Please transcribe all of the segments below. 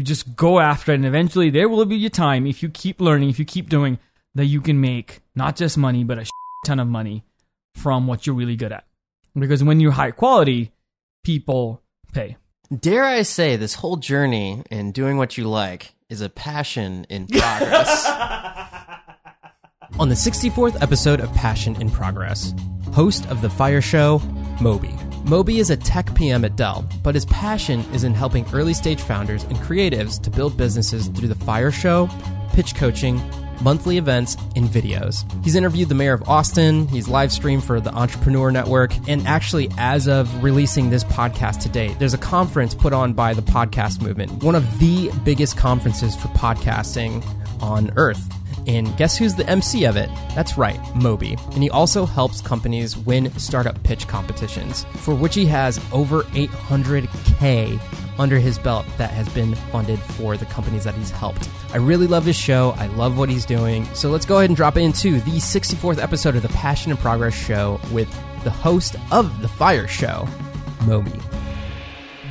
You just go after it, and eventually there will be a time if you keep learning, if you keep doing, that you can make not just money, but a ton of money from what you're really good at. Because when you're high quality, people pay. Dare I say, this whole journey in doing what you like is a passion in progress. On the 64th episode of Passion in Progress, host of The Fire Show, Moby. Moby is a tech PM at Dell, but his passion is in helping early stage founders and creatives to build businesses through The Fire Show, pitch coaching, monthly events, and videos. He's interviewed the mayor of Austin, he's live streamed for the Entrepreneur Network, and actually, as of releasing this podcast today, there's a conference put on by the podcast movement, one of the biggest conferences for podcasting on earth. And guess who's the MC of it? That's right, Moby. And he also helps companies win startup pitch competitions, for which he has over 800K under his belt that has been funded for the companies that he's helped. I really love his show. I love what he's doing. So let's go ahead and drop into the 64th episode of the Passion in Progress Show with the host of The Fire Show, Moby.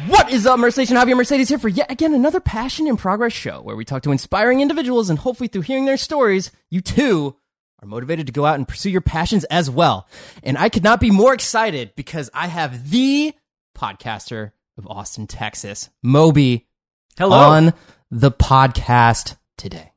What is up, Mercedes? And Javier Mercedes here for yet again another Passion in Progress show where we talk to inspiring individuals and hopefully through hearing their stories, you too are motivated to go out and pursue your passions as well. And I could not be more excited because I have the podcaster of Austin, Texas, Moby, Hello. on the podcast today.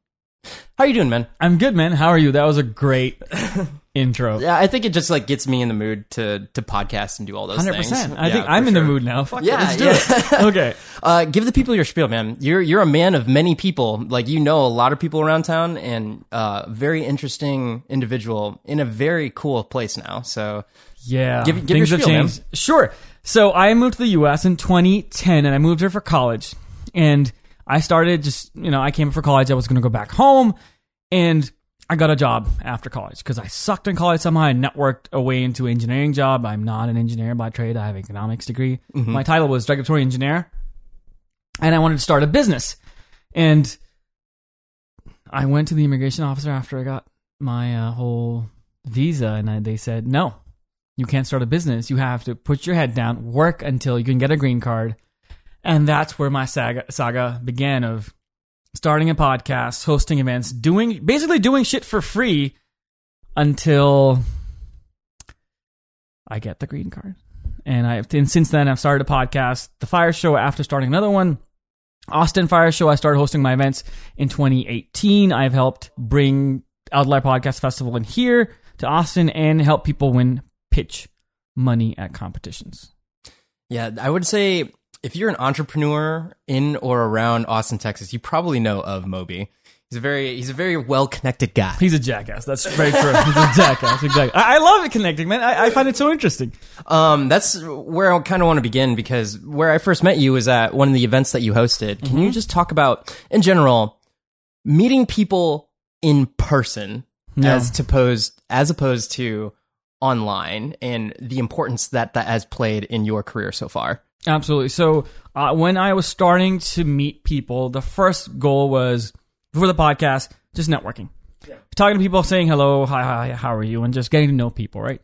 How are you doing, man? I'm good, man. How are you? That was a great intro. Yeah, I think it just like gets me in the mood to to podcast and do all those Hundred things. percent. I Yeah, think I'm in the mood now. Fuck it, Yeah, let's do yeah. it. okay. Uh, give the people your spiel, man. You're you're a man of many people. Like you know a lot of people around town, and uh, very interesting individual in a very cool place now. So Yeah, Give- give things your have spiel, man. Sure. So I moved to the U.S. in 2010, and I moved here for college. And I started just, you know, I came for college. I was going to go back home, and I got a job after college because I sucked in college somehow. I networked a way into an engineering job. I'm not an engineer by trade. I have an economics degree. My title was regulatory engineer, and I wanted to start a business. And I went to the immigration officer after I got my uh, whole visa, and I, they said no you can't start a business. You have to put your head down, work until you can get a green card. And that's where my saga, saga began of starting a podcast, hosting events, doing basically doing shit for free until I get the green card. And I've. and since then I've started a podcast, The Fire Show after starting another one. Austin Fire Show, I started hosting my events in 2018. I've helped bring Outlier Podcast Festival in here to Austin and help people win pitch money at competitions. yeah, I would say if you're an entrepreneur in or around Austin, Texas, you probably know of Moby. He's a very he's a very well connected guy. He's a jackass. That's very true. He's a jackass. Exactly. I, I love it connecting, man. I, I find it so interesting. Um, that's where I kind of want to begin because where I first met you was at one of the events that you hosted. Can Mm-hmm. you just talk about, in general, meeting people in person Yeah. as opposed as opposed to online and the importance that that has played in your career so far? Absolutely. So uh, when I was starting to meet people, the first goal was for the podcast, just networking, talking to people, saying hello, hi, hi, how are you, and just getting to know people. Right.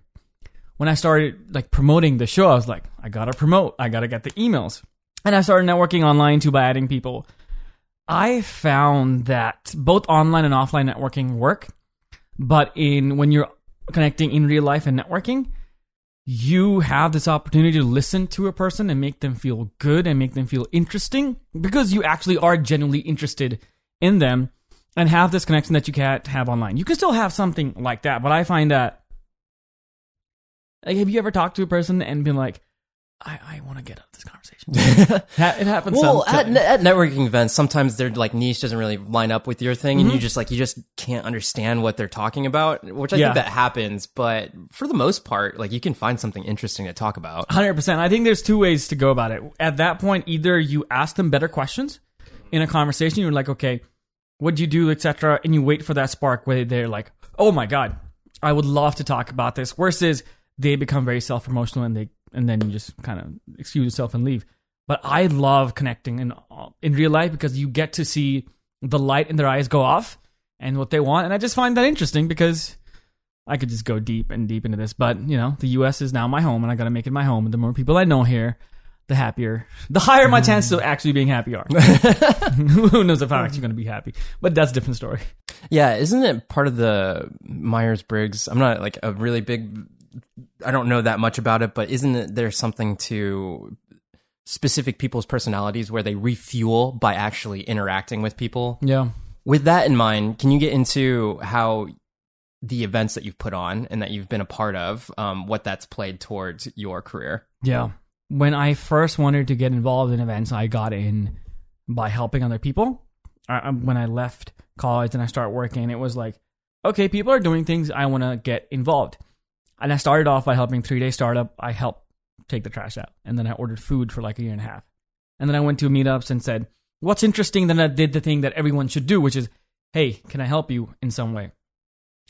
When I started like promoting the show, I was like, I gotta promote, I gotta get the emails, and I started networking online too by adding people. I found that both online and offline networking work, but in when you're connecting in real life and networking, you have this opportunity to listen to a person and make them feel good and make them feel interesting because you actually are genuinely interested in them and have this connection that you can't have online. You can still have something like that, but I find that like have you ever talked to a person and been like, I, I want to get out of this conversation. It happens. Well, at, sometimes. at networking events, sometimes their like niche doesn't really line up with your thing, Mm-hmm. and you just like you just can't understand what they're talking about, which I Yeah. think that happens. But for the most part, like you can find something interesting to talk about. Hundred percent. I think there's two ways to go about it. At that point, either you ask them better questions in a conversation. You're like, okay, what'd you do, etc., and you wait for that spark where they're like, oh my god, I would love to talk about this. Versus they become very self promotional and they and then you just kind of excuse yourself and leave. But I love connecting in in real life because you get to see the light in their eyes go off and what they want, and I just find that interesting because I could just go deep and deep into this, but you know, the U.S. is now my home, and I got to make it my home. And the more people I know here, the happier, the higher my chances of actually being happy are. Who knows if I'm actually going to be happy? But that's a different story. Yeah, isn't it part of the Myers Briggs? I'm not like a really big. I don't know that much about it, but isn't there something to specific people's personalities where they refuel by actually interacting with people? Yeah. With that in mind, can you get into how the events that you've put on and that you've been a part of, um, what that's played towards your career? Yeah. When I first wanted to get involved in events, I got in by helping other people. I, when I left college and I started working, it was like, okay, people are doing things, I want to get involved. And I started off by helping Three Day Startup. I helped take the trash out. And then I ordered food for like a year and a half. And then I went to meetups and said, what's interesting? Then I did the thing that everyone should do, which is, hey, can I help you in some way?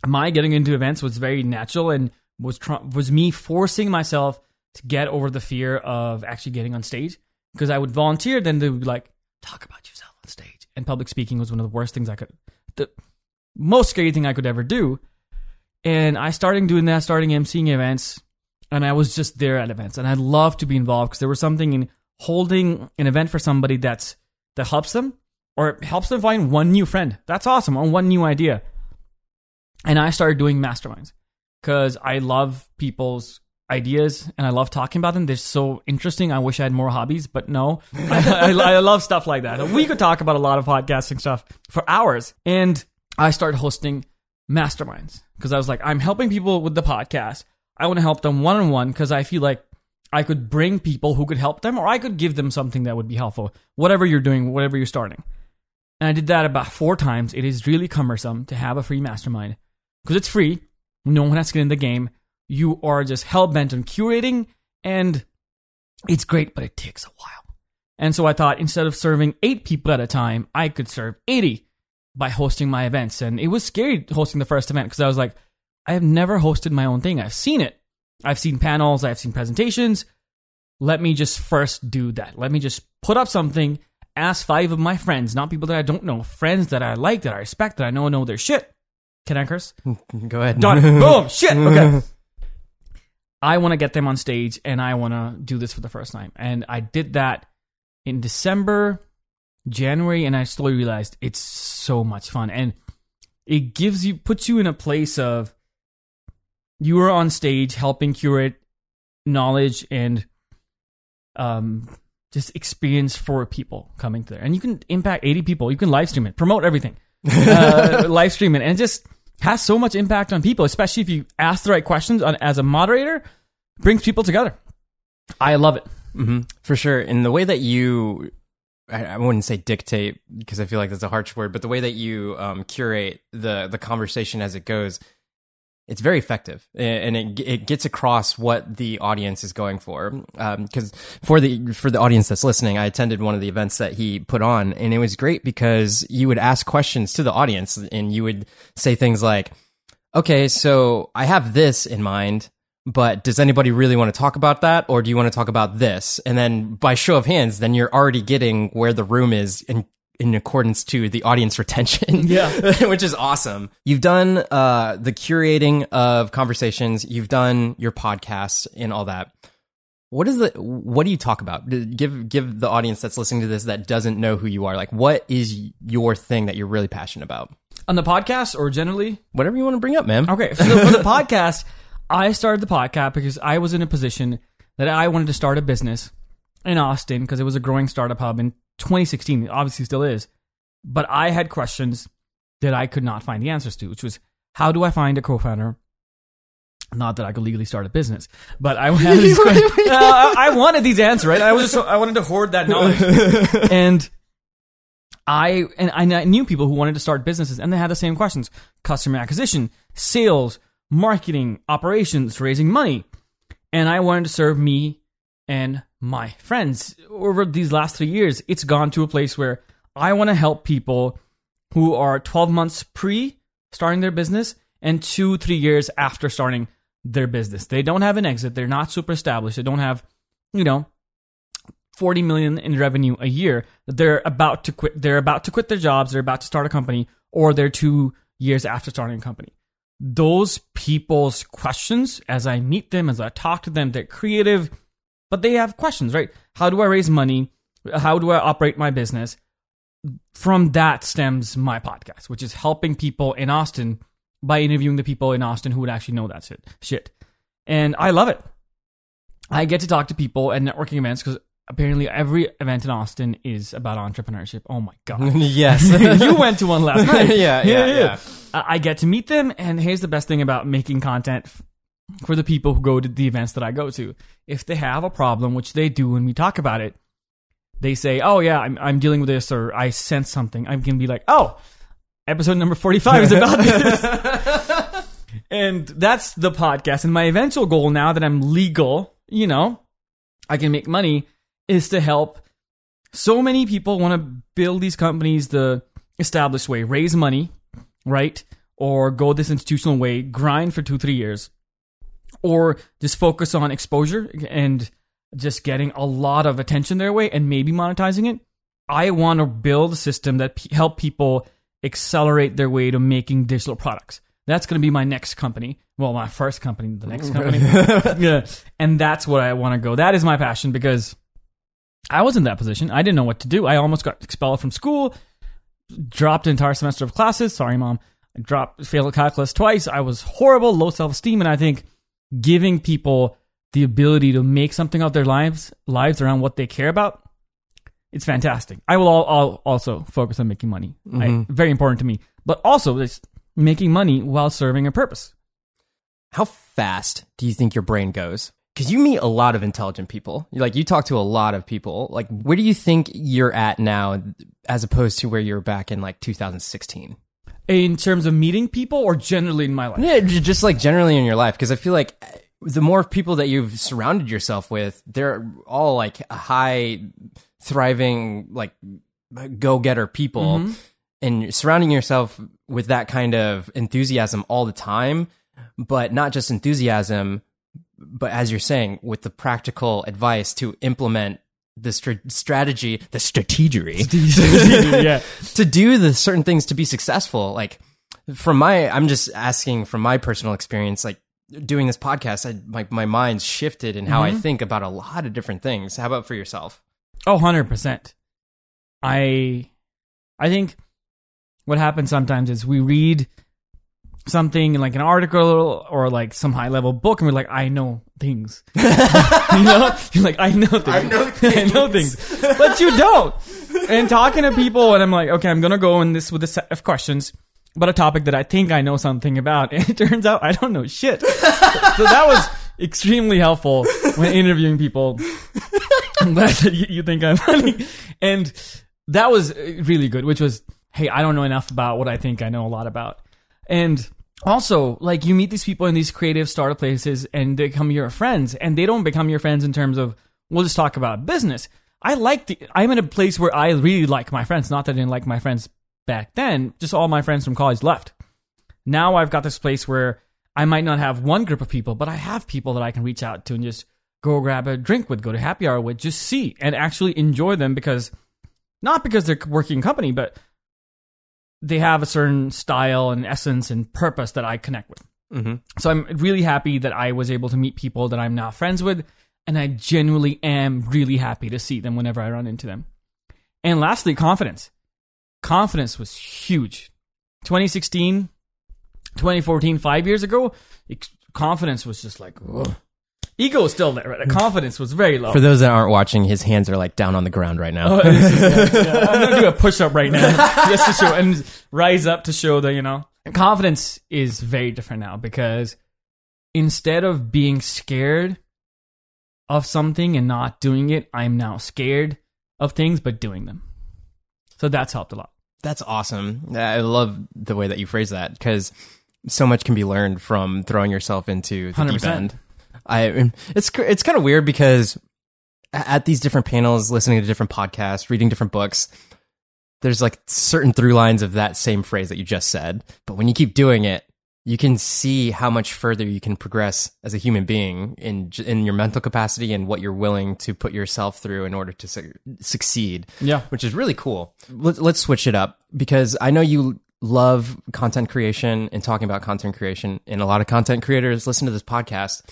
My getting into events was very natural and was tr- was me forcing myself to get over the fear of actually getting on stage because I would volunteer, then they would be like, talk about yourself on stage. And public speaking was one of the worst things I could, the most scary thing I could ever do. And I started doing that, starting emceeing events, and I was just there at events. And I'd love to be involved because there was something in holding an event for somebody that's that helps them or helps them find one new friend. That's awesome, or one new idea. And I started doing masterminds because I love people's ideas and I love talking about them. They're so interesting. I wish I had more hobbies, but no, I, I, I, love stuff like that. We could talk about a lot of podcasting stuff for hours. And I started hosting masterminds because I was like, I'm helping people with the podcast. I want to help them one on one because I feel like I could bring people who could help them or I could give them something that would be helpful, whatever you're doing, whatever you're starting. And I did that about four times. It is really cumbersome to have a free mastermind because it's free. No one has to get in the game. You are just hell bent on curating, and it's great, but it takes a while. And so I thought instead of serving eight people at a time, I could serve 80 by hosting my events. And it was scary hosting the first event because I was like, I have never hosted my own thing. I've seen it. I've seen panels, I've seen presentations. Let me just first do that. Let me just put up something, ask five of my friends, not people that I don't know, friends that I like, that I respect, that I know know their shit. Can I curse? Go ahead. Done. Boom. Shit. Okay. I want to get them on stage and I want to do this for the first time. And I did that in December, January, and I slowly realized it's so much fun. And it gives you, puts you in a place of you are on stage helping curate knowledge and um, just experience for people coming there. And you can impact 80 people. You can live stream it, promote everything, uh, live stream it, and it just has so much impact on people, especially if you ask the right questions on, as a moderator, brings people together. I love it. Mm-hmm. For sure. And the way that you, I, wouldn't say dictate because I feel like that's a harsh word, but the way that you um, curate the, the conversation as it goes, it's very effective and it it gets across what the audience is going for. Because um, for the for the audience that's listening, I attended one of the events that he put on, and it was great because you would ask questions to the audience, and you would say things like, "Okay, so I have this in mind." But does anybody really want to talk about that, or do you want to talk about this? And then by show of hands, then you're already getting where the room is and in accordance to the audience retention. Yeah. which is awesome. You've done uh, the curating of conversations, you've done your podcasts and all that. What is the what do you talk about? Give give the audience that's listening to this that doesn't know who you are. Like what is your thing that you're really passionate about? On the podcast or generally? Whatever you want to bring up, man. Okay. So for the podcast, I started the podcast because I was in a position that I wanted to start a business in Austin because it was a growing startup hub in 2016. Obviously, still is. But I had questions that I could not find the answers to, which was how do I find a co-founder? Not that I could legally start a business, but I had these. Uh, I wanted these answers, right? I was just so, I wanted to hoard that knowledge, and I and I knew people who wanted to start businesses, and they had the same questions: customer acquisition, sales, marketing, operations, raising money, and I wanted to serve me and my friends over these last three years, it's gone to a place where I want to help people who are 12 months pre starting their business and two, three years after starting their business. They don't have an exit. They're not super established. They don't have, you know, 40 million in revenue a year. They're about to quit. They're about to quit their jobs. They're about to start a company or they're two years after starting a company. Those people's questions, as I meet them, as I talk to them, they're creative but they have questions, right? How do I raise money? How do I operate my business? From that stems my podcast, which is helping people in Austin by interviewing the people in Austin who would actually know that shit. shit. And I love it. I get to talk to people at networking events because apparently every event in Austin is about entrepreneurship. Oh my god. yes. you went to one last night. Yeah, yeah, yeah. I I get to meet them, and here's the best thing about making content for the people who go to the events that I go to. If they have a problem, which they do when we talk about it, they say, "Oh yeah, I'm I'm dealing with this," or "I sense something." I can be like, "Oh, episode number forty-five is about this," and that's the podcast. And my eventual goal, now that I'm legal, you know, I can make money, is to help so many people want to build these companies the established way, raise money, right? Or go this institutional way, grind for two, three years, or just focus on exposure and just getting a lot of attention their way and maybe monetizing it. I want to build a system that p- help people accelerate their way to making digital products. That's going to be my next company. Well, my first company, the next company. yeah. And that's what I want to go. That is my passion because I was in that position. I didn't know what to do. I almost got expelled from school, dropped an entire semester of classes. Sorry, mom. I dropped, failed calculus twice. I was horrible, low self esteem. And I think giving people the ability to make something of their lives, lives around what they care about, it's fantastic. I will all, all also focus on making money. I, mm-hmm. very important to me. But also, it's making money while serving a purpose. How fast do you think your brain goes? Because you meet a lot of intelligent people. Like you talk to a lot of people. Like where do you think you're at now, as opposed to where you were back in like 2016? In terms of meeting people or generally in my life? Yeah, just like generally in your life. Because I feel like uh, the more people that you've surrounded yourself with, they're all like high, thriving, like go getter people. And surrounding yourself with that kind of enthusiasm all the time, but not just enthusiasm, but as you're saying, with the practical advice to implement the str- strategy, the strategery yeah. to do the certain things to be successful. Like from my, I'm just asking from my personal experience, like doing this podcast, I, my, my mind's shifted in how I mm-hmm. think about a lot of different things. How about for yourself? Oh, 100%. I I think what happens sometimes is we read something like an article or like some high level book and we're like, I know things. you know? You're like, I know things. I know I know things. But you don't. And talking to people and I'm like, okay, I'm gonna go in this with a set of questions about a topic that I think I know something about. And it turns out I don't know shit. so that was extremely helpful when interviewing people. I'm glad that you, you think I'm funny. And that was really good, which was, hey, I don't know enough about what I think I know a lot about. And also, like, you meet these people in these creative startup places and they become your friends, and they don't become your friends in terms of, we'll just talk about business. I like the, I'm in a place where I really like my friends. Not that I didn't like my friends back then, just all my friends from college left. Now I've got this place where I might not have one group of people, but I have people that I can reach out to and just go grab a drink with, go to happy hour with, just see and actually enjoy them because not because they're working company, but they have a certain style and essence and purpose that I connect with. Mm-hmm. So I'm really happy that I was able to meet people that I'm now friends with, and I genuinely am really happy to see them whenever I run into them. And lastly, confidence. Confidence was huge. 2016, 2014, five years ago, confidence was just like, ugh. Ego was still there, right? The confidence was very low. For those that aren't watching, his hands are like down on the ground right now. Oh, yeah, yeah. I'm gonna do a push up right now just to show and rise up to show that you know confidence is very different now because instead of being scared of something and not doing it, I'm now scared of things but doing them. So that's helped a lot. That's awesome. I love the way that you phrase that because so much can be learned from throwing yourself into the deep 100%. end. I it's it's kind of weird because at these different panels, listening to different podcasts, reading different books, there's like certain through lines of that same phrase that you just said. But when you keep doing it, you can see how much further you can progress as a human being in in your mental capacity and what you're willing to put yourself through in order to su- succeed Yeah. which is really cool. Let, let's switch it up because I know you love content creation and talking about content creation, and a lot of content creators listen to this podcast.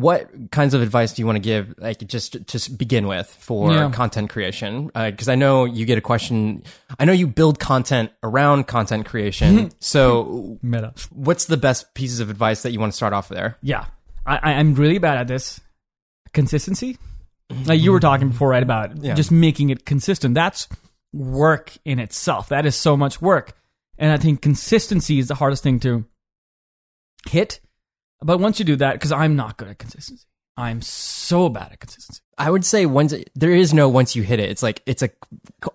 What kinds of advice do you want to give, like just to begin with for Yeah. content creation? Uh, because I know you get a question. I know you build content around content creation. so, Meta. what's the best pieces of advice that you want to start off there? Yeah, I, I- I'm really bad at this. Consistency. Like you were talking before, right? About Yeah. just making it consistent. That's work in itself. That is so much work, and I think consistency is the hardest thing to hit. But once you do that, because I'm not good at consistency, I'm so bad at consistency. I would say once there is no once you hit it. It's like it's a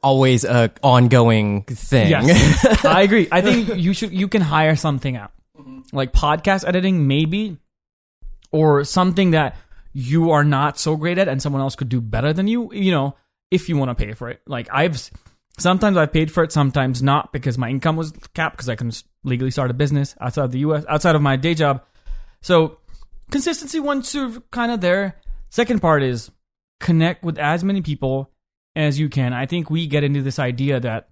always a ongoing thing. Yes, I agree. I think you should you can hire something out, mm-hmm. like podcast editing, maybe, or something that you are not so great at, and someone else could do better than you. You know, if you want to pay for it. Like I've sometimes I've paid for it, sometimes not because my income was capped because I can legally start a business outside of the U.S. outside of my day job. So consistency once you're kind of there. Second part is connect with as many people as you can. I think we get into this idea that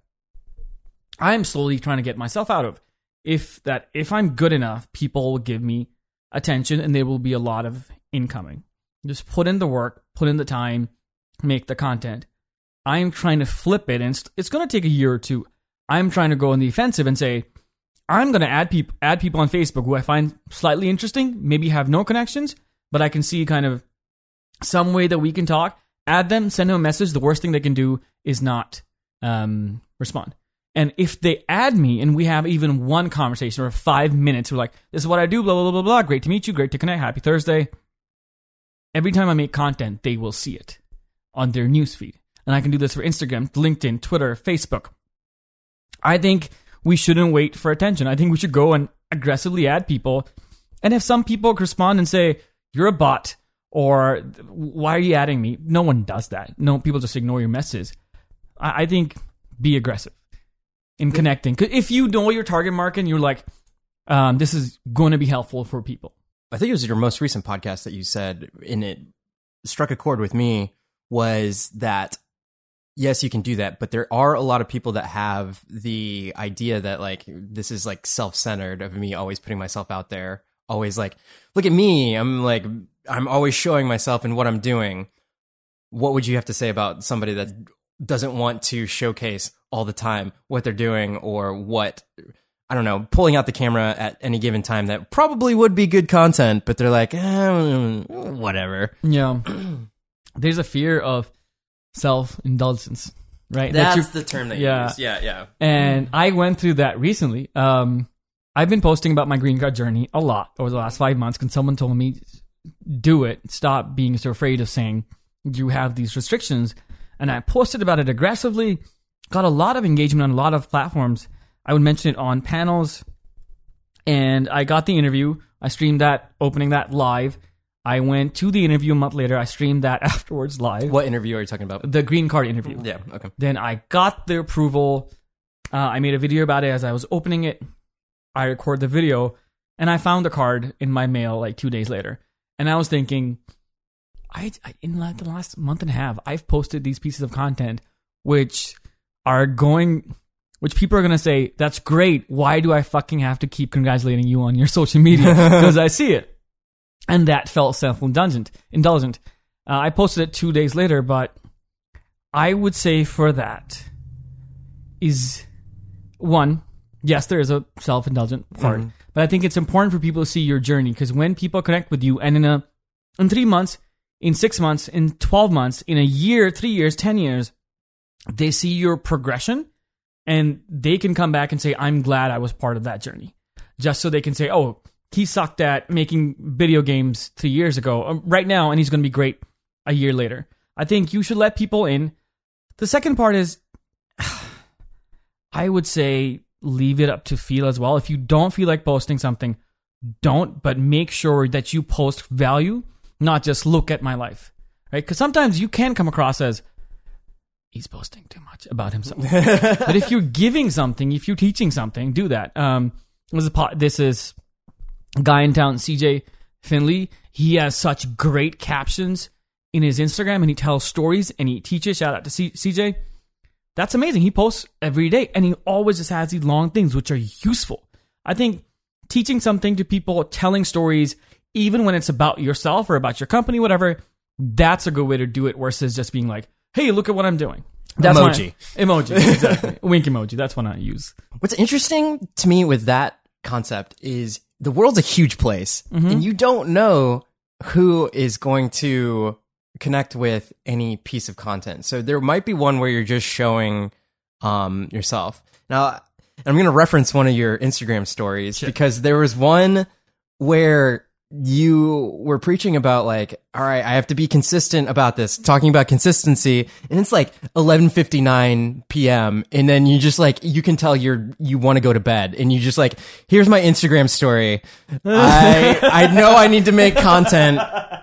I'm slowly trying to get myself out of. If that if I'm good enough, people will give me attention and there will be a lot of incoming. Just put in the work, put in the time, make the content. I'm trying to flip it and it's, it's going to take a year or two. I'm trying to go on the offensive and say I'm going to add people add people on Facebook who I find slightly interesting, maybe have no connections, but I can see kind of some way that we can talk. Add them, send them a message. The worst thing they can do is not um, respond. And if they add me and we have even one conversation or five minutes, we're like, this is what I do, blah, blah, blah, blah, blah. Great to meet you. Great to connect. Happy Thursday. Every time I make content, they will see it on their newsfeed. And I can do this for Instagram, LinkedIn, Twitter, Facebook. I think we shouldn't wait for attention. I think we should go and aggressively add people. And if some people respond and say, you're a bot, or why are you adding me? No one does that. No, people just ignore your messages. I, I think be aggressive in connecting. if you know your target market and you're like, um, this is going to be helpful for people. I think it was your most recent podcast that you said and it struck a chord with me was that yes, you can do that, but there are a lot of people that have the idea that like this is like self-centered of me always putting myself out there, always like look at me, I'm like I'm always showing myself and what I'm doing. What would you have to say about somebody that doesn't want to showcase all the time what they're doing or what I don't know, pulling out the camera at any given time that probably would be good content, but they're like, eh, whatever. Yeah. There's a fear of self indulgence, right? That the term that yeah. use. Yeah, yeah. And I went through that recently. Um, I've been posting about my green card journey a lot over the last five months because someone told me, do it. Stop being so afraid of saying you have these restrictions. And I posted about it aggressively, got a lot of engagement on a lot of platforms. I would mention it on panels. And I got the interview. I streamed that, opening that live. I went to the interview a month later. I streamed that afterwards live. What interview are you talking about? The green card interview. Yeah, okay. Then I got the approval. Uh, I made a video about it as I was opening it. I recorded the video, and I found the card in my mail like two days later. And I was thinking, I, I in like the last month and a half, I've posted these pieces of content which are going, which people are gonna say, "That's great. Why do I fucking have to keep congratulating you on your social media?" Because I see it, and that felt self-indulgent. Indulgent. Uh, I posted it two days later, but I would say for that is one, yes, there is a self indulgent part, but I think it's important for people to see your journey because when people connect with you and in a in three months, in six months, in twelve months, in a year, three years, ten years, they see your progression and they can come back and say, I'm glad I was part of that journey. Just so they can say, oh, he sucked at making video games three years ago, um, right now, and he's going to be great a year later. I think you should let people in. The second part is, I would say, leave it up to feel as well. If you don't feel like posting something, don't, but make sure that you post value, not just look at my life, right? Because sometimes you can come across as, he's posting too much about himself. but if you're giving something, if you're teaching something, do that. Um, this is, po- this is guy in town, CJ Finley. He has such great captions in his Instagram and he tells stories and he teaches. Shout out to C- CJ. That's amazing. He posts every day and he always just has these long things which are useful. I think teaching something to people, telling stories even when it's about yourself or about your company, whatever, that's a good way to do it versus just being like, hey, look at what I'm doing. That's when I- Emoji. emoji, exactly. Wink emoji. That's one I use. What's interesting to me with that concept is the world's a huge place and you don't know who is going to connect with any piece of content. So there might be one where you're just showing um, yourself. Now, I'm going to reference one of your Instagram stories because there was one where you were preaching about like all right i have to be consistent about this talking about consistency and it's like 11:59 p.m. and then you just like you can tell you're you want to go to bed and you just like here's my instagram story i i know i need to make content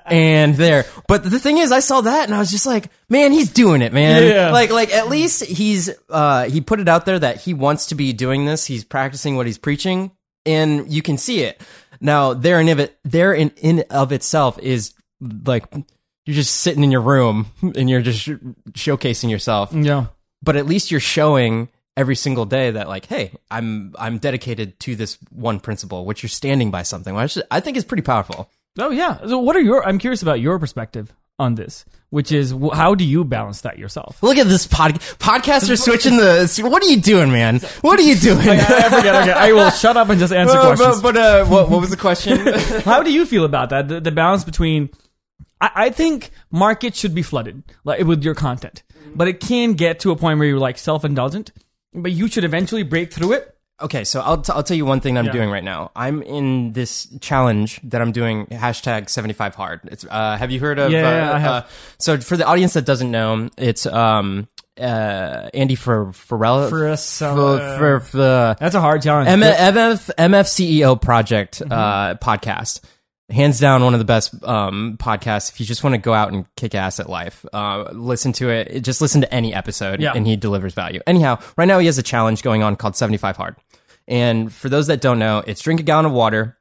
and there but the thing is i saw that and i was just like man he's doing it man Yeah. like like at least he's uh he put it out there that he wants to be doing this he's practicing what he's preaching and you can see it now there in of it there in in of itself is like you're just sitting in your room and you're just showcasing yourself Yeah. but at least you're showing every single day that like hey i'm i'm dedicated to this one principle which you're standing by something which i think is pretty powerful Oh yeah. So what are your? I'm curious about your perspective on this, which is wh- how do you balance that yourself? look at this pod podcaster switching the what are you doing man what are you doing I, I forget. Okay, I will shut up and just answer but, questions. but, but, uh, what, what was the question How do you feel about that? The, the balance between, I, I think markets should be flooded like with your content, but it can get to a point where you're like self indulgent. But you should eventually break through it. Okay, so I'll, t- I'll tell you one thing that I'm Yeah. doing right now. I'm in this challenge that I'm doing hashtag 75 hard. It's, uh, have you heard of, Yeah, uh, I have. uh, so for the audience that doesn't know, it's, um, uh, Andy for Pharrell. Farrell- for, for, the That's a hard challenge. M- MF, MF CEO project, uh, podcast. Hands down, one of the best um, podcasts. If you just want to go out and kick ass at life, uh, listen to it. Just listen to any episode, Yeah. and he delivers value. Anyhow, right now he has a challenge going on called 75 Hard. And for those that don't know, it's drink a gallon of water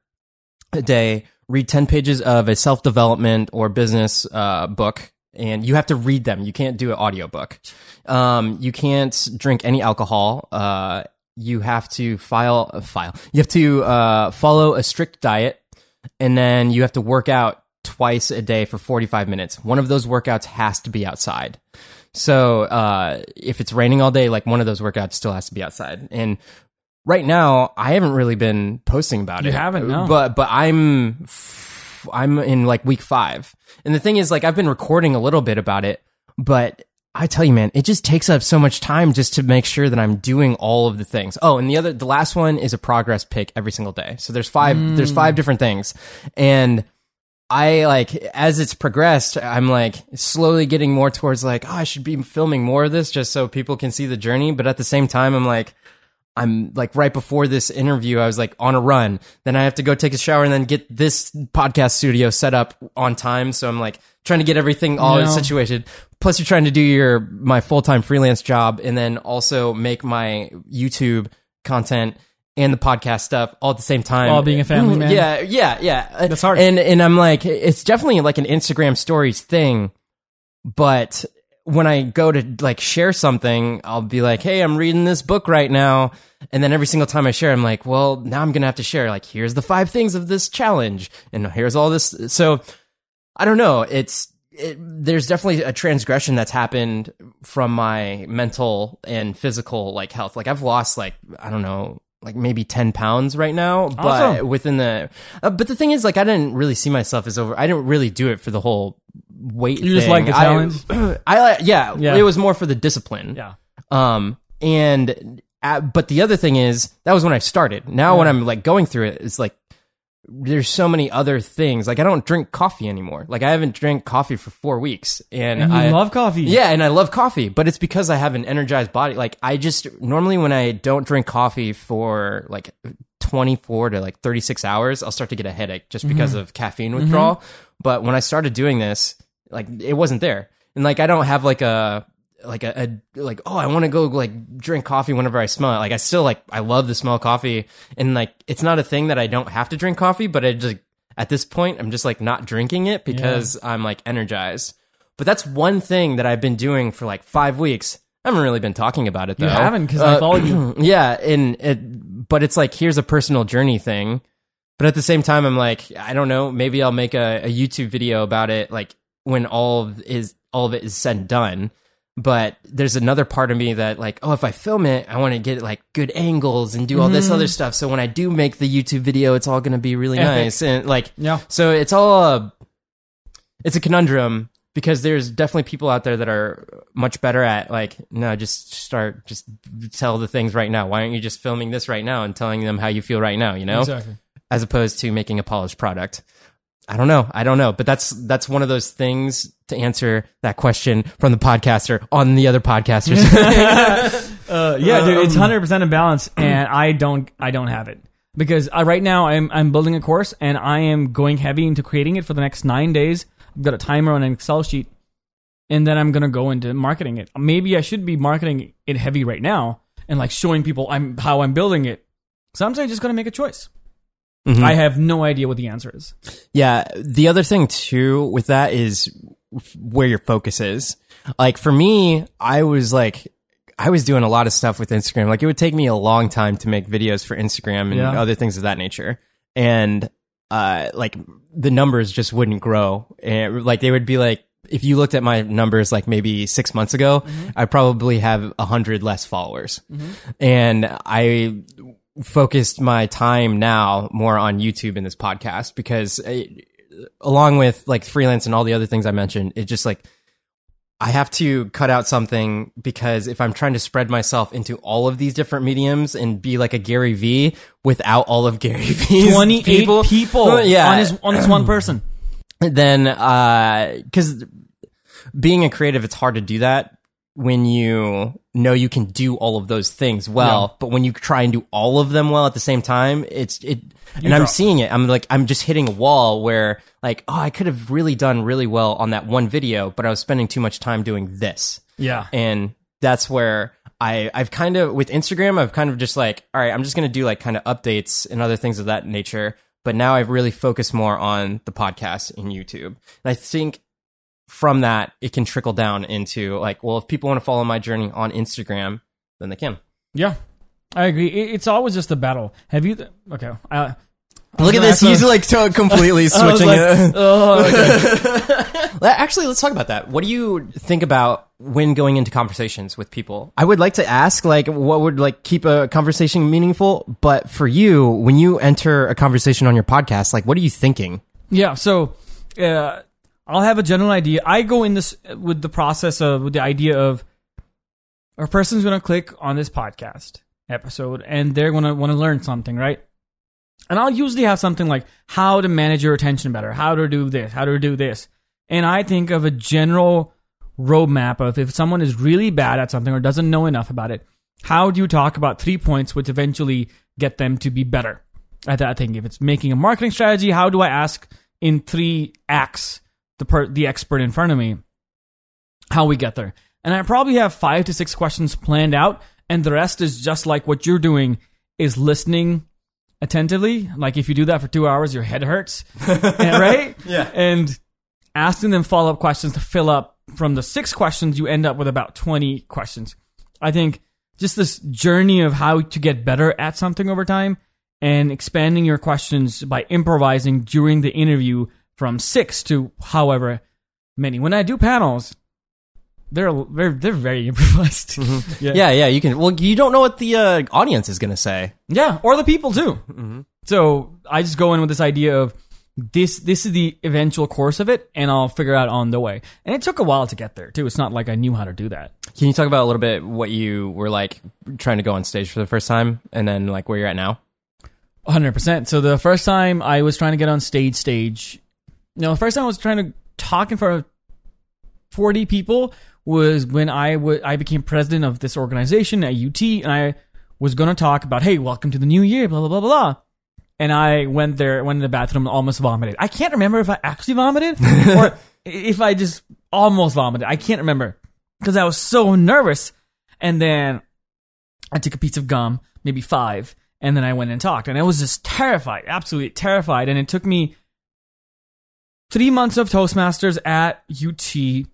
a day, read 10 pages of a self development or business uh, book, and you have to read them. You can't do an audiobook. Um, you can't drink any alcohol. Uh, you have to file a file. You have to uh, follow a strict diet, and then you have to work out twice a day for 45 minutes. One of those workouts has to be outside. So uh, if it's raining all day, like one of those workouts still has to be outside. And right now, I haven't really been posting about You it. haven't, no. But but I'm I'm in like week five, and the thing is, like I've been recording a little bit about it, but I tell you, man, it just takes up so much time just to make sure that I'm doing all of the things. Oh, and the other, the last one is a progress pic every single day. So there's five, hmm. there's five different things, and I like as it's progressed, I'm like slowly getting more towards like, oh, I should be filming more of this just so people can see the journey. But at the same time, I'm like, I'm like right before this interview, I was like on a run. Then I have to go take a shower and then get this podcast studio set up on time. So I'm like trying to get everything all Yeah. situated. Plus, you're trying to do your my full time freelance job and then also make my YouTube content and the podcast stuff all at the same time. While being a family mm, man. Yeah, yeah, yeah. That's hard. And and I'm like, it's definitely like an Instagram stories thing, but when I go to like share something, I'll be like, "Hey, I'm reading this book right now," and then every single time I share, I'm like, "Well, now I'm gonna have to share like here's the five things of this challenge, and here's all this." So I don't know. It's it, there's definitely a transgression that's happened from my mental and physical like health. Like I've lost like I don't know. Like maybe ten pounds right now, but Awesome. within the, uh, but the thing is, like, I didn't really see myself as over. I didn't really do it for the whole weight. You just thing. like the I- challenge? I, like, yeah, Yeah. it was more for the discipline. Yeah. Um, and uh, but the other thing is that was when I started. Now when I'm like going through it, it's like there's so many other things. Like I don't drink coffee anymore. Like I haven't drank coffee for four weeks, and, And you I love coffee. Yeah, and I love coffee, but it's because I have an energized body. Like I just normally when I don't drink coffee for like 24 to like 36 hours, I'll start to get a headache just because of caffeine withdrawal. But when I started doing this, like it wasn't there. And like I don't have like a like a, a like oh I want to go like drink coffee whenever I smell it. Like I still like I love the smell of coffee and like it's not a thing that I don't have to drink coffee, but I just at this point I'm just like not drinking it because I'm like energized. But that's one thing that I've been doing for like 5 weeks. I haven't really been talking about it though. You haven't because I Uh, follow you. yeah, and it, but it's like here's a personal journey thing But at the same time, I'm like, I don't know. Maybe I'll make a, a YouTube video about it, like when all of is all of it is said and done. But there's another part of me that like, oh, if I film it, I want to get like good angles and do all this mm-hmm. other stuff. So when I do make the YouTube video, it's all going to be really Epic. nice and like, Yeah. so it's all a, it's a conundrum because there's definitely people out there that are much better at like, no, just start, just tell the things right now. Why aren't you just filming this right now and telling them how you feel right now? You know, Exactly. as opposed to making a polished product. I don't know. I don't know, but that's that's one of those things to answer that question from the podcaster on the other podcasters. Uh, yeah, dude, Um, it's hundred percent in balance, and I don't, I don't have it because I, right now I'm, I'm building a course, and I am going heavy into creating it for the next nine days. I've got a timer on an Excel sheet, and then I'm gonna go into marketing it. Maybe I should be marketing it heavy right now and like showing people I'm how I'm building it. Sometimes I'm just gotta make a choice. Mhm. I have no idea what the answer is. Yeah. The other thing too with that is where your focus is. Like for me, I was like, I was doing a lot of stuff with Instagram. Like it would take me a long time to make videos for Instagram and Yeah. other things of that nature. And, uh, like the numbers just wouldn't grow. And like they would be like, if you looked at my numbers like maybe six months ago, I probably have a hundred less followers. And I focused my time now more on YouTube and this podcast because it, along with like freelance and all the other things I mentioned, it just like I have to cut out something because if I'm trying to spread myself into all of these different mediums and be like a Gary V without all of Gary V's Twenty eight people, people, yeah, on his on this one person. then uh because being a creative it's hard to do that when you know you can do all of those things well but when you try and do all of them well at the same time it's it and i'm seeing it. I'm like i'm just hitting a wall where like oh i could have really done really well on that one video but i was spending too much time doing this. Yeah, and that's where I I've kind of with Instagram I've kind of just like all right I'm just gonna do like kind of updates and other things of that nature. But now I've really focused more on the podcast and YouTube, and I think from that it can trickle down into like well if people want to follow my journey on Instagram then they can. yeah, I agree. It's always just a battle. Have you? Th- okay, I, Look at this, he's like to- completely I switching like, it. oh, okay. Actually, let's talk about that. What do you think about when going into conversations with people? I would like to ask, like, what would like keep a conversation meaningful? But for you, when you enter a conversation on your podcast, like, what are you thinking? Yeah, so uh, I'll have a general idea. I go in this with the process of with the idea of a person's going to click on this podcast episode and they're going to want to learn something, right? And I'll usually have something like how to manage your attention better, how to do this, how to do this. And I think of a general roadmap of if someone is really bad at something or doesn't know enough about it, how do you talk about three points which eventually get them to be better at that thing? If it's making a marketing strategy, how do I ask in three acts the per- the expert in front of me how we get there? And I probably have five to six questions planned out, and the rest is just like what you're doing is listening attentively. Like if you do that for two hours, your head hurts, And- right? Yeah. And asking them follow up questions to fill up from the six questions, you end up with about 20 questions. I think just this journey of how to get better at something over time and expanding your questions by improvising during the interview from six to however many. When I do panels, they're they're, they're very improvised. Yeah. Yeah, yeah, you can. Well, you don't know what the uh, audience is going to say. Yeah, or the people too. So I just go in with this idea of this. This is the eventual course of it, and I'll figure out on the way. And it took a while to get there too. It's not like I knew how to do that. Can you talk about a little bit what you were like trying to go on stage for the first time, and then like where you're at now? 100%. So the first time I was trying to get on stage, stage, no, the first time I was trying to talk in front of 40 people was when I wa- I became president of this organization at UT, and I was going to talk about, hey, welcome to the new year, blah, blah, blah, blah, blah. And I went there, went in the bathroom, and almost vomited. I can't remember if I actually vomited or if I just almost vomited. I can't remember because I was so nervous. And then I took a piece of gum, maybe five, and then I went and talked. And I was just terrified, absolutely terrified. And it took me three months of Toastmasters at UT,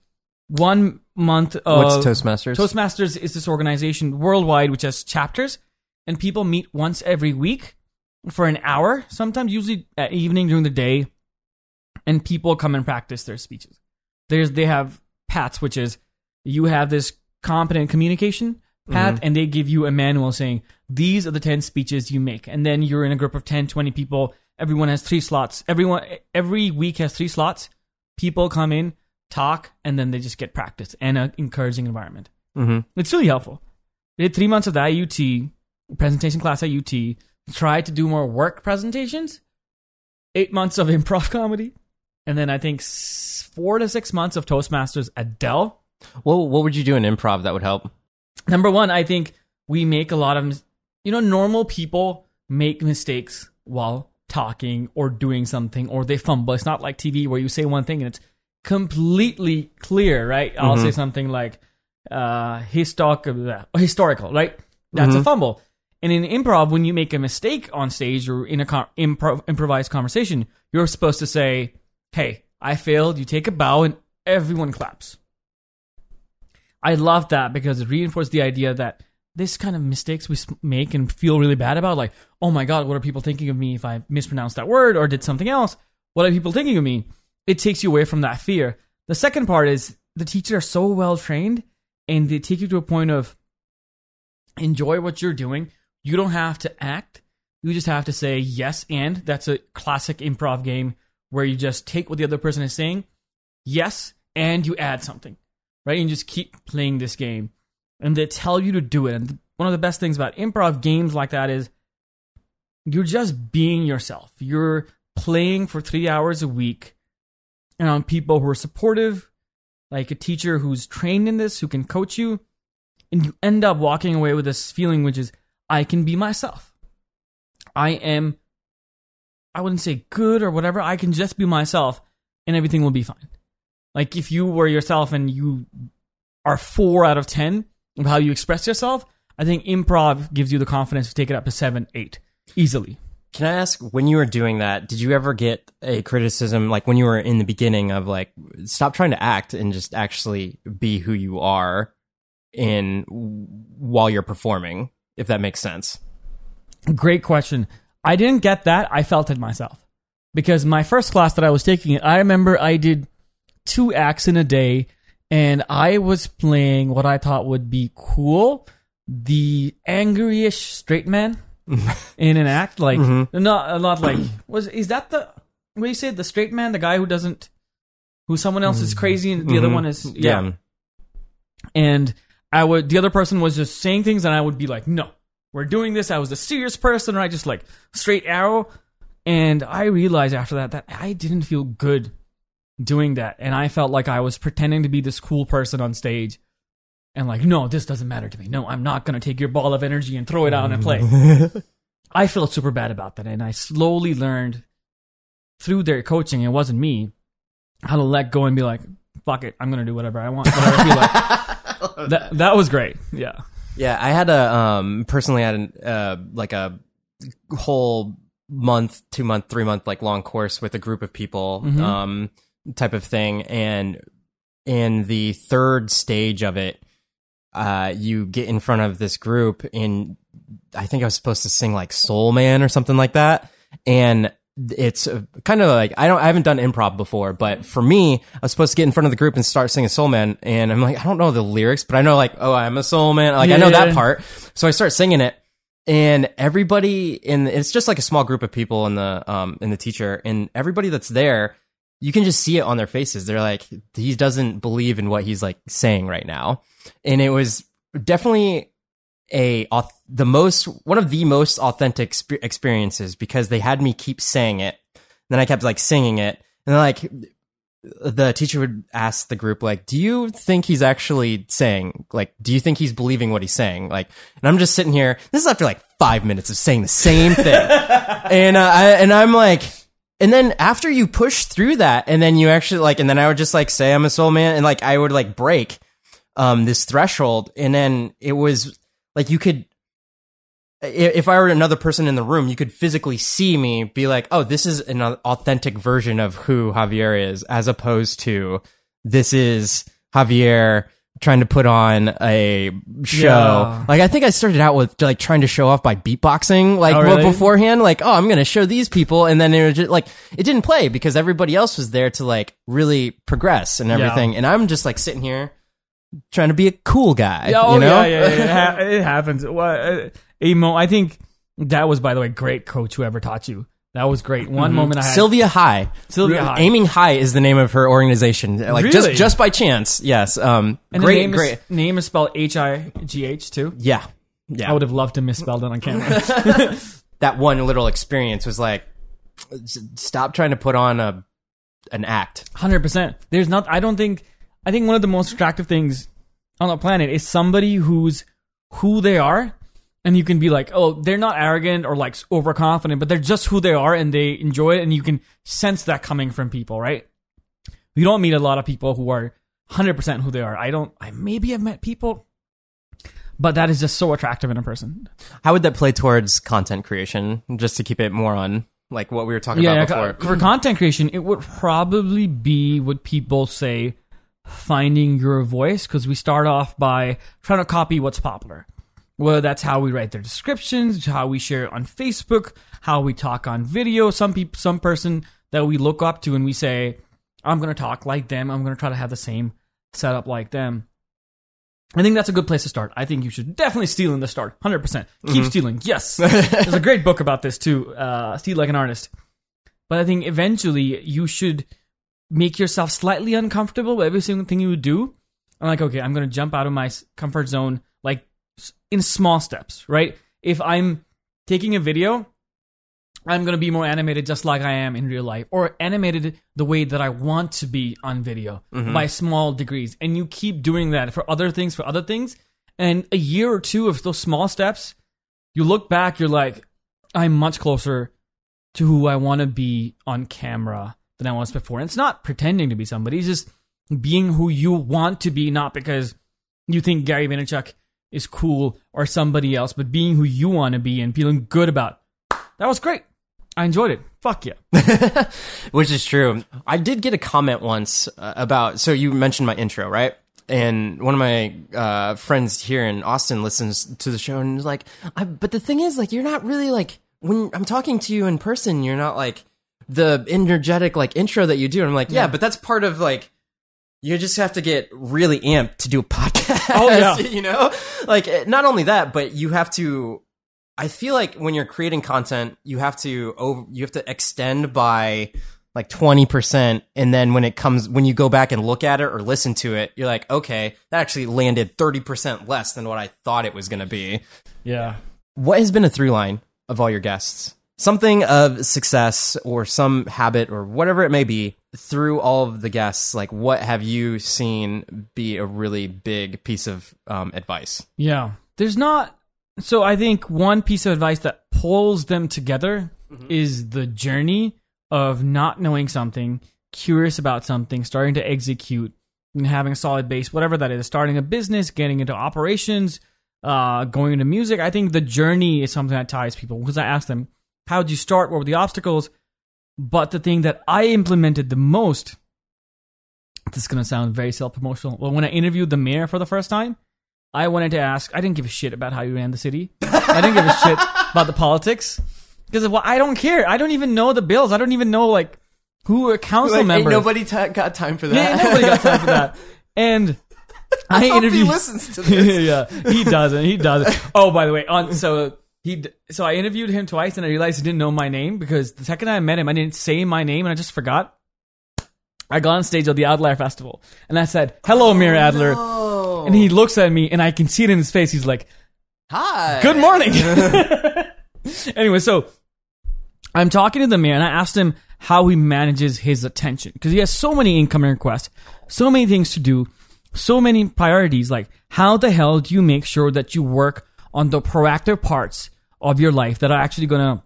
one month of What's Toastmasters? Toastmasters is this organization worldwide which has chapters, and people meet once every week for an hour, sometimes usually at evening during the day, and people come and practice their speeches. There's they have PATs, which is you have this competent communication pat, mm-hmm. and they give you a manual saying these are the 10 speeches you make. And then you're in a group of 10, 20 people. Everyone has three slots. Everyone every week has three slots. People come in, talk, and then they just get practice and an encouraging environment. Mm-hmm. It's really helpful. We did three months of that at UT, presentation class at UT, tried to do more work presentations, eight months of improv comedy, and then I think four to six months of Toastmasters at Dell. What what would you do in improv that would help? Number one, I think we make a lot of, you know, normal people make mistakes while talking or doing something or they fumble. It's not like TV where you say one thing and it's completely clear, right? I'll mm-hmm. say something like uh, historic, uh, historical, right? That's a mm-hmm. fumble. And in improv, when you make a mistake on stage or in a con- improv- improvised conversation, you're supposed to say, "Hey, I failed." You take a bow and everyone claps. I love that because it reinforced the idea that this kind of mistakes we make and feel really bad about, like, oh my God, what are people thinking of me if I mispronounced that word or did something else? What are people thinking of me? It takes you away from that fear. The second part is the teachers are so well trained and they take you to a point of enjoy what you're doing. You don't have to act. You just have to say yes and. That's a classic improv game where you just take what the other person is saying, yes, and you add something, right? And you just keep playing this game. And they tell you to do it. And one of the best things about improv games like that is you're just being yourself. You're playing for three hours a week and on people who are supportive, like a teacher who's trained in this, who can coach you. And you end up walking away with this feeling, which is, I can be myself. I am, I wouldn't say good or whatever. I can just be myself and everything will be fine. Like if you were yourself and you are four out of 10 of how you express yourself, I think improv gives you the confidence to take it up to seven, eight easily. Can I ask when you were doing that, did you ever get a criticism like when you were in the beginning of like stop trying to act and just actually be who you are in while you're performing, if that makes sense? Great question. I didn't get that. I felt it myself. Because my first class that I was taking, I remember I did two acts in a day and I was playing what I thought would be cool, the angryish straight man in an act. Like, mm-hmm. not, not like, was, is that the, what you say, the straight man, the guy who doesn't, who someone else is mm. crazy and the other mm-hmm. one is, yeah. and I would the other person was just saying things and I would be like, no, we're doing this. I was the serious person, right? Just like straight arrow. And I realized after that that I didn't feel good doing that. And I felt like I was pretending to be this cool person on stage. And like, no, this doesn't matter to me. No, I'm not gonna take your ball of energy and throw it out and play. I felt super bad about that. And I slowly learned through their coaching, it wasn't me, how to let go and be like, fuck it, I'm gonna do whatever I want, whatever I feel like. that that was great. Yeah. Yeah, I had a um personally had an uh like a whole month, two month, three month like long course with a group of people um type of thing. And in the third stage of it uh you get in front of this group and I think I was supposed to sing like Soul Man or something like that. And it's uh, kind of like I don't I haven't done improv before, but for me, I was supposed to get in front of the group and start singing Soul Man, and I'm like I don't know the lyrics, but I know like oh I'm a soul man, like I know that part, so I start singing it, and everybody in it's just like a small group of people in the um in the teacher, and everybody that's there, you can just see it on their faces. They're like he doesn't believe in what he's like saying right now, and it was definitely a the most one of the most authentic experiences because they had me keep saying it. Then I kept like singing it, and like the teacher would ask the group like, "Do you think he's actually saying like, do you think he's believing what he's saying?" Like, and I'm just sitting here. This is after like five minutes of saying the same thing, and uh, I, and I'm like. And then after you push through that, and then you actually like, and then I would just like say I'm a soul man, and like I would like break um this threshold, and then it was like you could if I were another person in the room, you could physically see me be like, "Oh, this is an authentic version of who Javier is," as opposed to this is Javier trying to put on a show. Yeah. Like I think I started out with like trying to show off by beatboxing, like Oh, really? beforehand. Like, oh, I'm going to show these people, and then it was just like it didn't play because everybody else was there to like really progress and everything, and I'm just like sitting here trying to be a cool guy. Oh you know? yeah, yeah, yeah. It, ha- it happens. Well, uh, a mo- I think that was, by the way, great coach whoever taught you. That was great. One moment I had Sylvia High. Sylvia High. Aiming High is the name of her organization. Like just Really? just by chance. Yes. Um and great the name great. Is, name is spelled H I G H too. yeah. Yeah. I would have loved to misspell that on camera. that one little experience was like s- stop trying to put on a an act. Hundred percent. There's not. I don't think. I think one of the most attractive things on the planet is somebody who's who they are, and you can be like, oh, they're not arrogant or like overconfident, but they're just who they are, and they enjoy it, and you can sense that coming from people, right? You don't meet a lot of people who are hundred percent who they are. I don't. I maybe have met people, but that is just so attractive in a person. How would that play towards content creation? Just to keep it more on like what we were talking yeah, about yeah, before. Uh, for content creation, it would probably be what people say finding your voice because we start off by trying to copy what's popular. Whether that's how we write their descriptions, how we share it on Facebook, how we talk on video. Some people, some person that we look up to, and we say, "I'm going to talk like them. I'm going to try to have the same setup like them." I think that's a good place to start. I think you should definitely steal in the start. 100%. Keep stealing. Yes. There's a great book about this too. Uh, Steal Like an Artist. But I think eventually you should make yourself slightly uncomfortable with every single thing you do. I'm like, okay, I'm going to jump out of my comfort zone, like in small steps, right? If I'm taking a video, I'm going to be more animated just like I am in real life, or animated the way that I want to be on video mm-hmm. by small degrees. And you keep doing that for other things, for other things. And a year or two of those small steps, you look back, you're like, I'm much closer to who I want to be on camera than I was before. And it's not pretending to be somebody, it's just being who you want to be, not because you think Gary Vaynerchuk is cool or somebody else, but being who you want to be and feeling good about. That was great. I enjoyed it. Fuck yeah. Which is true. I did get a comment once uh, about. So you mentioned my intro, right? And one of my uh, friends here in Austin listens to the show and is like, I, "But the thing is, like, you're not really like when I'm talking to you in person. You're not like the energetic like intro that you do." And I'm like, "Yeah, but that's part of like." You just have to get really amped to do a podcast. Oh, yeah. you know, like eh, not only that, but you have to I feel like when you're creating content, you have to over, you have to extend by like 20% and then when it comes when you go back and look at it or listen to it, you're like, "Okay, that actually landed 30% less than what I thought it was going to be." Yeah. What has been a through line of all your guests? Something of success or some habit or whatever it may be through all of the guests, like what have you seen be a really big piece of um, advice? Yeah. There's not. So I think one piece of advice that pulls them together is the journey of not knowing something, curious about something, starting to execute, and having a solid base, whatever that is, starting a business, getting into operations, uh, going into music. I think the journey is something that ties people because I asked them, how did you start? What were the obstacles? But the thing that I implemented the most, this is going to sound very self promotional. Well, when I interviewed the mayor for the first time, I wanted to ask. I didn't give a shit about how you ran the city. I didn't give a shit about the politics because well, I don't care. I don't even know the bills. I don't even know like who are council members. nobody t- got time for that. yeah, nobody got time for that. And I hope he interviewed. listens to this. yeah, he doesn't. He doesn't. Oh, by the way, on so he so I interviewed him twice, and I realized he didn't know my name because the second I met him, I didn't say my name, and I just forgot. I got on stage at the Adler Festival, and I said, "Hello, Mir oh, Adler," and he looks at me, and I can see it in his face. He's like, Hi. Good morning. anyway, so I'm talking to the man. I asked him how he manages his attention because he has so many incoming requests, so many things to do, so many priorities. Like, how the hell do you make sure that you work on the proactive parts of your life that are actually going to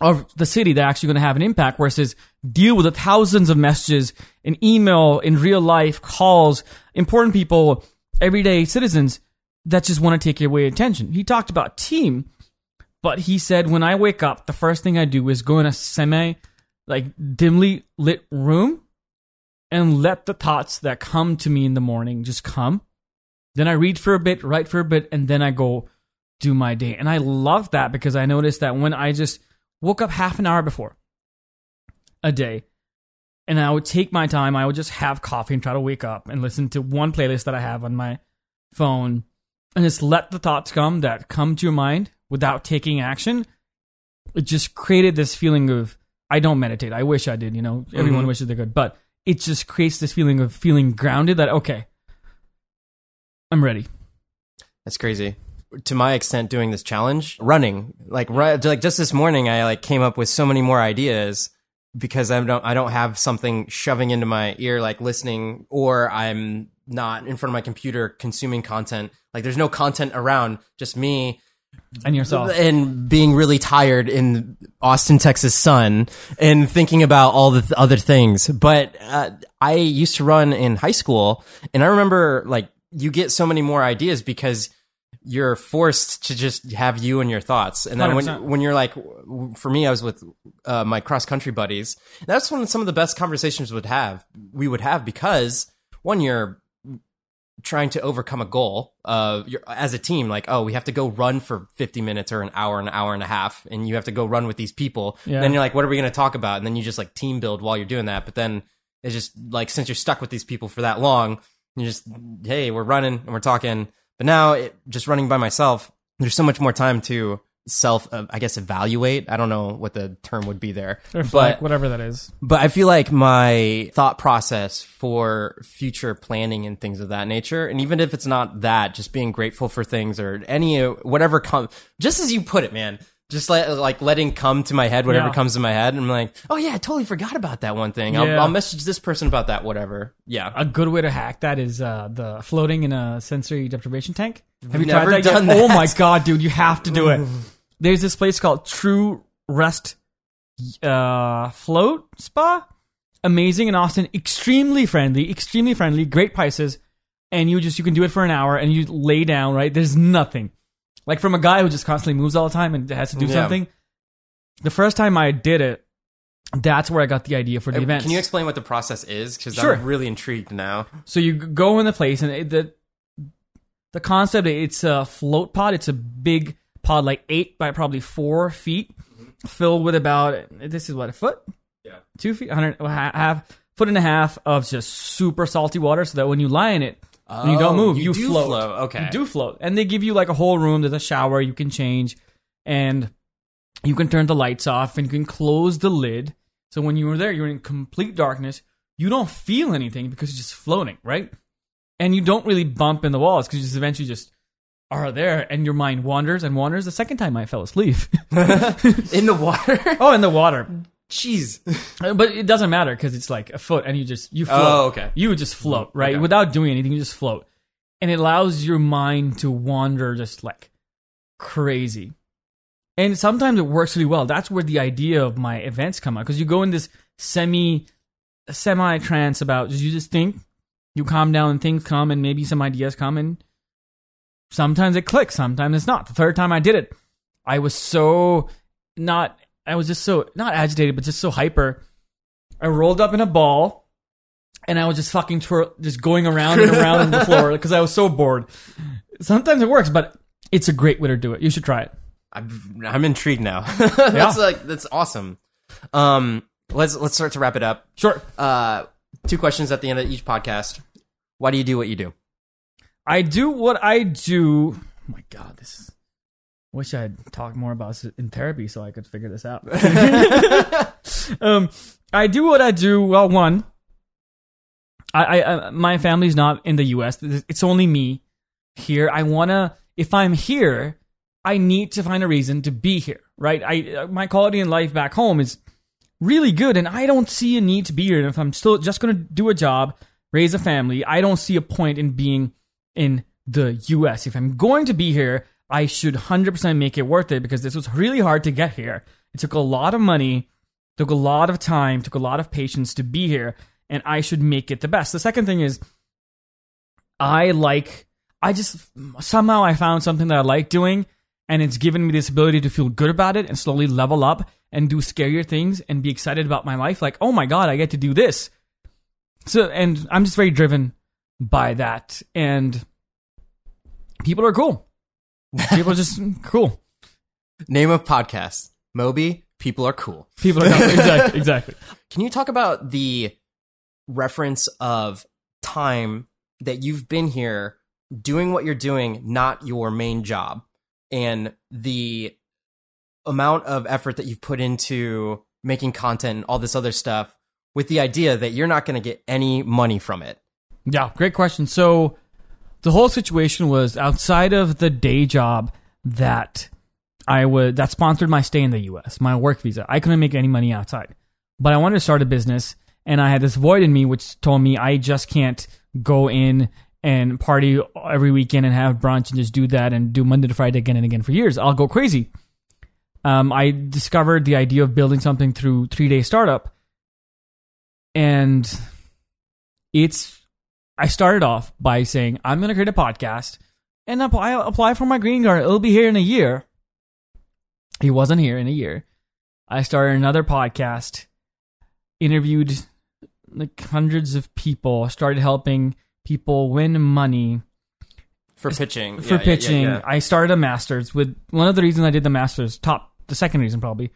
of the city that are actually going to have an impact versus deal with the thousands of messages in email, in real life, calls, important people, everyday citizens that just want to take away attention. He talked about team, but he said, when I wake up, the first thing I do is go in a semi, like dimly lit room and let the thoughts that come to me in the morning just come Then I read for a bit, write for a bit, and then I go do my day. And I love that because I noticed that when I just woke up half an hour before a day, and I would take my time, I would just have coffee and try to wake up and listen to one playlist that I have on my phone and just let the thoughts come that come to your mind without taking action. It just created this feeling of I don't meditate. I wish I did, you know. Everyone Mhm. wishes they could, but it just creates this feeling of feeling grounded that okay, I'm ready. That's crazy. To my extent, doing this challenge, running, like right, like just this morning, I like came up with so many more ideas because I don't, I don't have something shoving into my ear, like listening, or I'm not in front of my computer consuming content. Like there's no content around, just me And yourself. and being really tired in Austin, Texas sun and thinking about all the th- other things. But uh, I used to run in high school, and I remember like you get so many more ideas because you're forced to just have you and your thoughts. And then when 100%. when you're like, for me, I was with uh, my cross country buddies. That's when some of the best conversations would have we would have because one, you're trying to overcome a goal uh as a team like oh we have to go run for 50 minutes or an hour an hour and a half and you have to go run with these people Yeah. then you're like what are we going to talk about and then you just like team build while you're doing that but then it's just like since you're stuck with these people for that long you just hey we're running and we're talking but now it, just running by myself there's so much more time to self uh, i guess evaluate i don't know what the term would be there Reflect, but whatever that is. but I feel like my thought process for future planning and things of that nature, and even if it's not that, just being grateful for things or any whatever come, just as you put it, man, just let, like letting come to my head whatever Yeah. comes to my head, and I'm like, oh yeah, I totally forgot about that one thing. I'll, Yeah. I'll message this person about that, whatever. Yeah, A good way to hack that is uh, the floating in a sensory deprivation tank. Have you Never tried that done yet? Oh my god, dude, you have to do it. There's this place called True Rest uh, Float Spa. Amazing in Austin, extremely friendly, extremely friendly, great prices, and you just you can do it for an hour and you lay down, right? There's nothing. Like from a guy who just constantly moves all the time and has to do Yeah. something. The first time I did it, that's where I got the idea for the uh, event. Can you explain what the process is? Because Sure. I'm really intrigued now. So you g- go in the place, and it, the the concept it's a float pod. It's a big pod, like eight by probably four feet, mm-hmm. filled with about this is what a foot, Yeah. two feet, hundred half foot and a half of just super salty water, so that when you lie in it. And you don't Oh, move. you You, do float. float, okay. You do float, and they give you like a whole room. There's a shower you can change, and you can turn the lights off, and you can close the lid. So when you were there, you're in complete darkness. You don't feel anything because you're just floating, right? And you don't really bump in the walls because you just eventually just are there, and your mind wanders and wanders. The second time I fell asleep. In the water. oh, in the water. Jeez. Uh, but it doesn't matter because it's like a foot, and you just you oh, float. Oh, okay. You would just float, mm-hmm. right? Okay. Without doing anything, you just float, and it allows your mind to wander just like crazy. And sometimes it works really well. That's where the idea of my events come out because you go in this semi semi trance about you just think, you calm down, and things come, and maybe some ideas come, and sometimes it clicks, sometimes it's not. The third time I did it, I was so not. I was just so not agitated, but just so hyper. I rolled up in a ball, and I was just fucking twirl, just going around and around on the floor because I was so bored. Sometimes it works, but it's a great way to do it. You should try it. I'm, I'm intrigued now. that's Yeah. like that's awesome. Um, let's let's start to wrap it up. Sure. Uh, two questions at the end of each podcast. Why do you do what you do? I do what I do. Oh my god, this is. Wish I had talked more about this in therapy so I could figure this out. um, I do what I do. Well, one, I, I, I my family's not in the U.S. It's only me here. I wanna. If I'm here, I need to find a reason to be here. Right. I uh, my quality in life back home is really good, and I don't see a need to be here. And if I'm still just gonna do a job, raise a family, I don't see a point in being in the US. If I'm going to be here, I should 100% make it worth it because this was really hard to get here. It took a lot of money, took a lot of time, took a lot of patience to be here, and I should make it the best. The second thing is, I like, I just somehow I found something that I like doing, and it's given me this ability to feel good about it and slowly level up and do scarier things and be excited about my life. Like, oh my God, I get to do this. So, and I'm just very driven by that. And people are cool. People just cool. Name of podcast: Moby. People are cool. People are exactly, exactly. Can you talk about the reference of time that you've been here doing what you're doing, not your main job, and the amount of effort that you've put into making content and all this other stuff with the idea that you're not going to get any money from it? Yeah, great question. So the whole situation was outside of the day job that I would that sponsored my stay in the US, my work visa. I couldn't make any money outside. But I wanted to start a business and I had this void in me which told me I just can't go in and party every weekend and have brunch and just do that and do Monday to Friday again and again for years. I'll go crazy. Um, I discovered the idea of building something through three day startup, and it's. I started off by saying I'm going to create a podcast and apply apply for my green card. It'll be here in a year. He wasn't here in a year. I started another podcast, interviewed like hundreds of people, started helping people win money for pitching. for Yeah, pitching. yeah, yeah. I started a masters with one of the reasons I did the masters, top the second reason probably,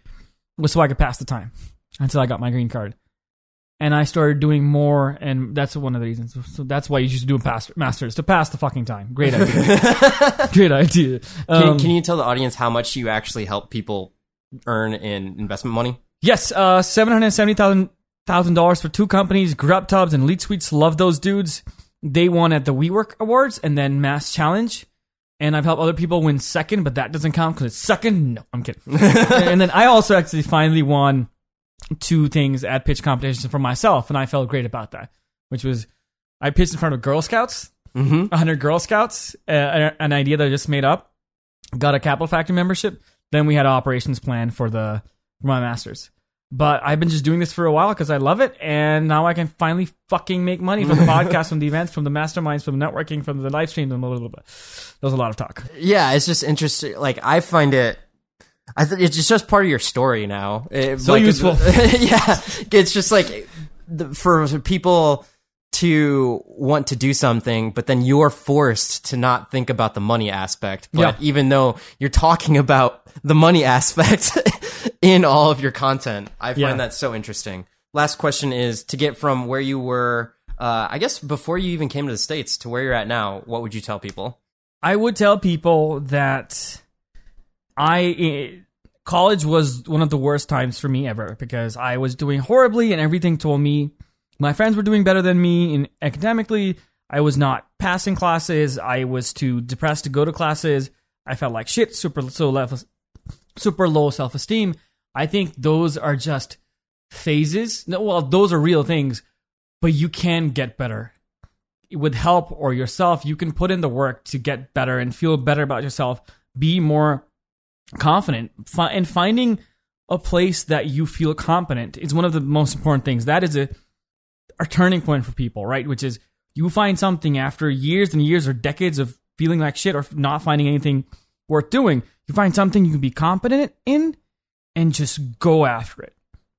was so I could pass the time until I got my green card. And I started doing more, and that's one of the reasons. So that's why you should do a masters to pass the fucking time. Great idea. Great idea. Can, Um, can you tell the audience how much you actually help people earn in investment money? Yes, uh, seven hundred seventy thousand thousand dollars for two companies. Grub Tubs and Elite Suites. Love those dudes. They won at the WeWork Awards and then Mass Challenge. And I've helped other people win second, but that doesn't count because it's second. No, I'm kidding. and then I also actually finally won two things at pitch competitions for myself, and I felt great about that. Which was I pitched in front of Girl Scouts, Mm-hmm. 100 Girl Scouts, uh, an idea that I just made up. Got a Capital Factory membership. Then we had an operations plan for the for my masters. But I've been just doing this for a while because I love it, and now I can finally fucking make money from the podcast, from the events, from the masterminds, from the networking, from the live streams, and a little bit. That was a lot of talk. Yeah, it's just interesting. Like I find it. I think it's just- just part of your story now. It- So like, useful. yeah, it's just like the, for people to want to do something, but then you're forced to not think about the money aspect. But Yeah. even though you're talking about the money aspect in all of your content, I find Yeah. that so interesting. Last question is to get from where you were, uh, I guess before you even came to the States to where you're at now, what would you tell people? I would tell people that I eh, college was one of the worst times for me ever because I was doing horribly and everything told me my friends were doing better than me in academically. I was not passing classes. I was too depressed to go to classes. I felt like shit, super so level, super low self esteem. I think those are just phases. No, well, those are real things, but you can get better with help or yourself, you can put in the work to get better and feel better about yourself, be more confident. Fi- and finding a place that you feel competent is one of the most important things. That is a, a turning point for people, right? Which is you find something after years and years or decades of feeling like shit or not finding anything worth doing. You find something you can be competent in and just go after it.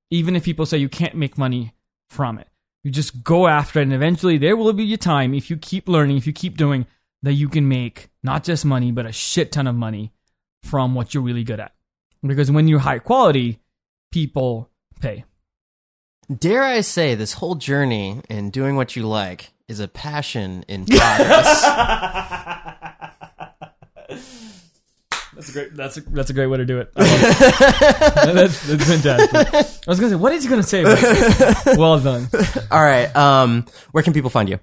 Even if people say you can't make money from it. You just go after it, and eventually there will be a time if you keep learning, if you keep doing, that you can make not just money, but a shit ton of money from what you're really good at. Because when you're high quality, people pay. Dare I say, this whole journey in doing what you like is a passion in progress. That's a great. That's a that's a great way to do it. I love it. that's, that's fantastic. I was gonna say, what is he gonna say? Well done. All right. Um, where can people find you?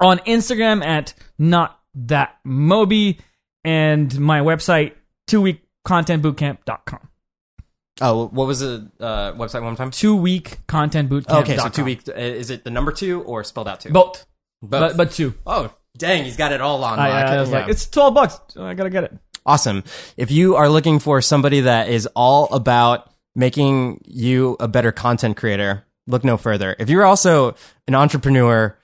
On Instagram at not that moby and my website two week contentbootcamp.com. Oh, what was the uh, website one more time? Two week content bootcamp. Okay, so two week. uh, Is it the number two or spelled out two? Both, Both. but but two. oh, dang, he's got it all on. I, lock. I was Yeah. like, it's twelve bucks. I gotta get it. Awesome. If you are looking for somebody that is all about making you a better content creator, look no further. If you're also an entrepreneur,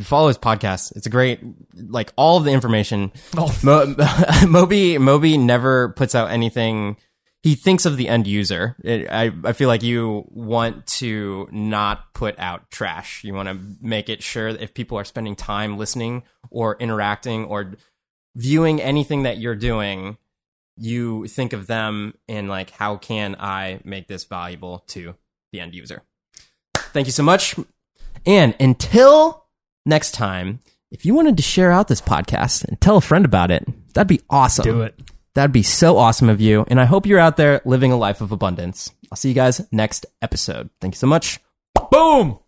follow his podcast. It's a great, like all of the information. Oh. Mo- Moby, Moby never puts out anything. He thinks of the end user. It, I, I feel like you want to not put out trash. You want to make it sure that if people are spending time listening or interacting or viewing anything that you're doing, you think of them and like, how can I make this valuable to the end user? Thank you so much. And until next time, if you wanted to share out this podcast and tell a friend about it, that'd be awesome. Do it. That'd be so awesome of you. And I hope you're out there living a life of abundance. I'll see you guys next episode. Thank you so much. Boom.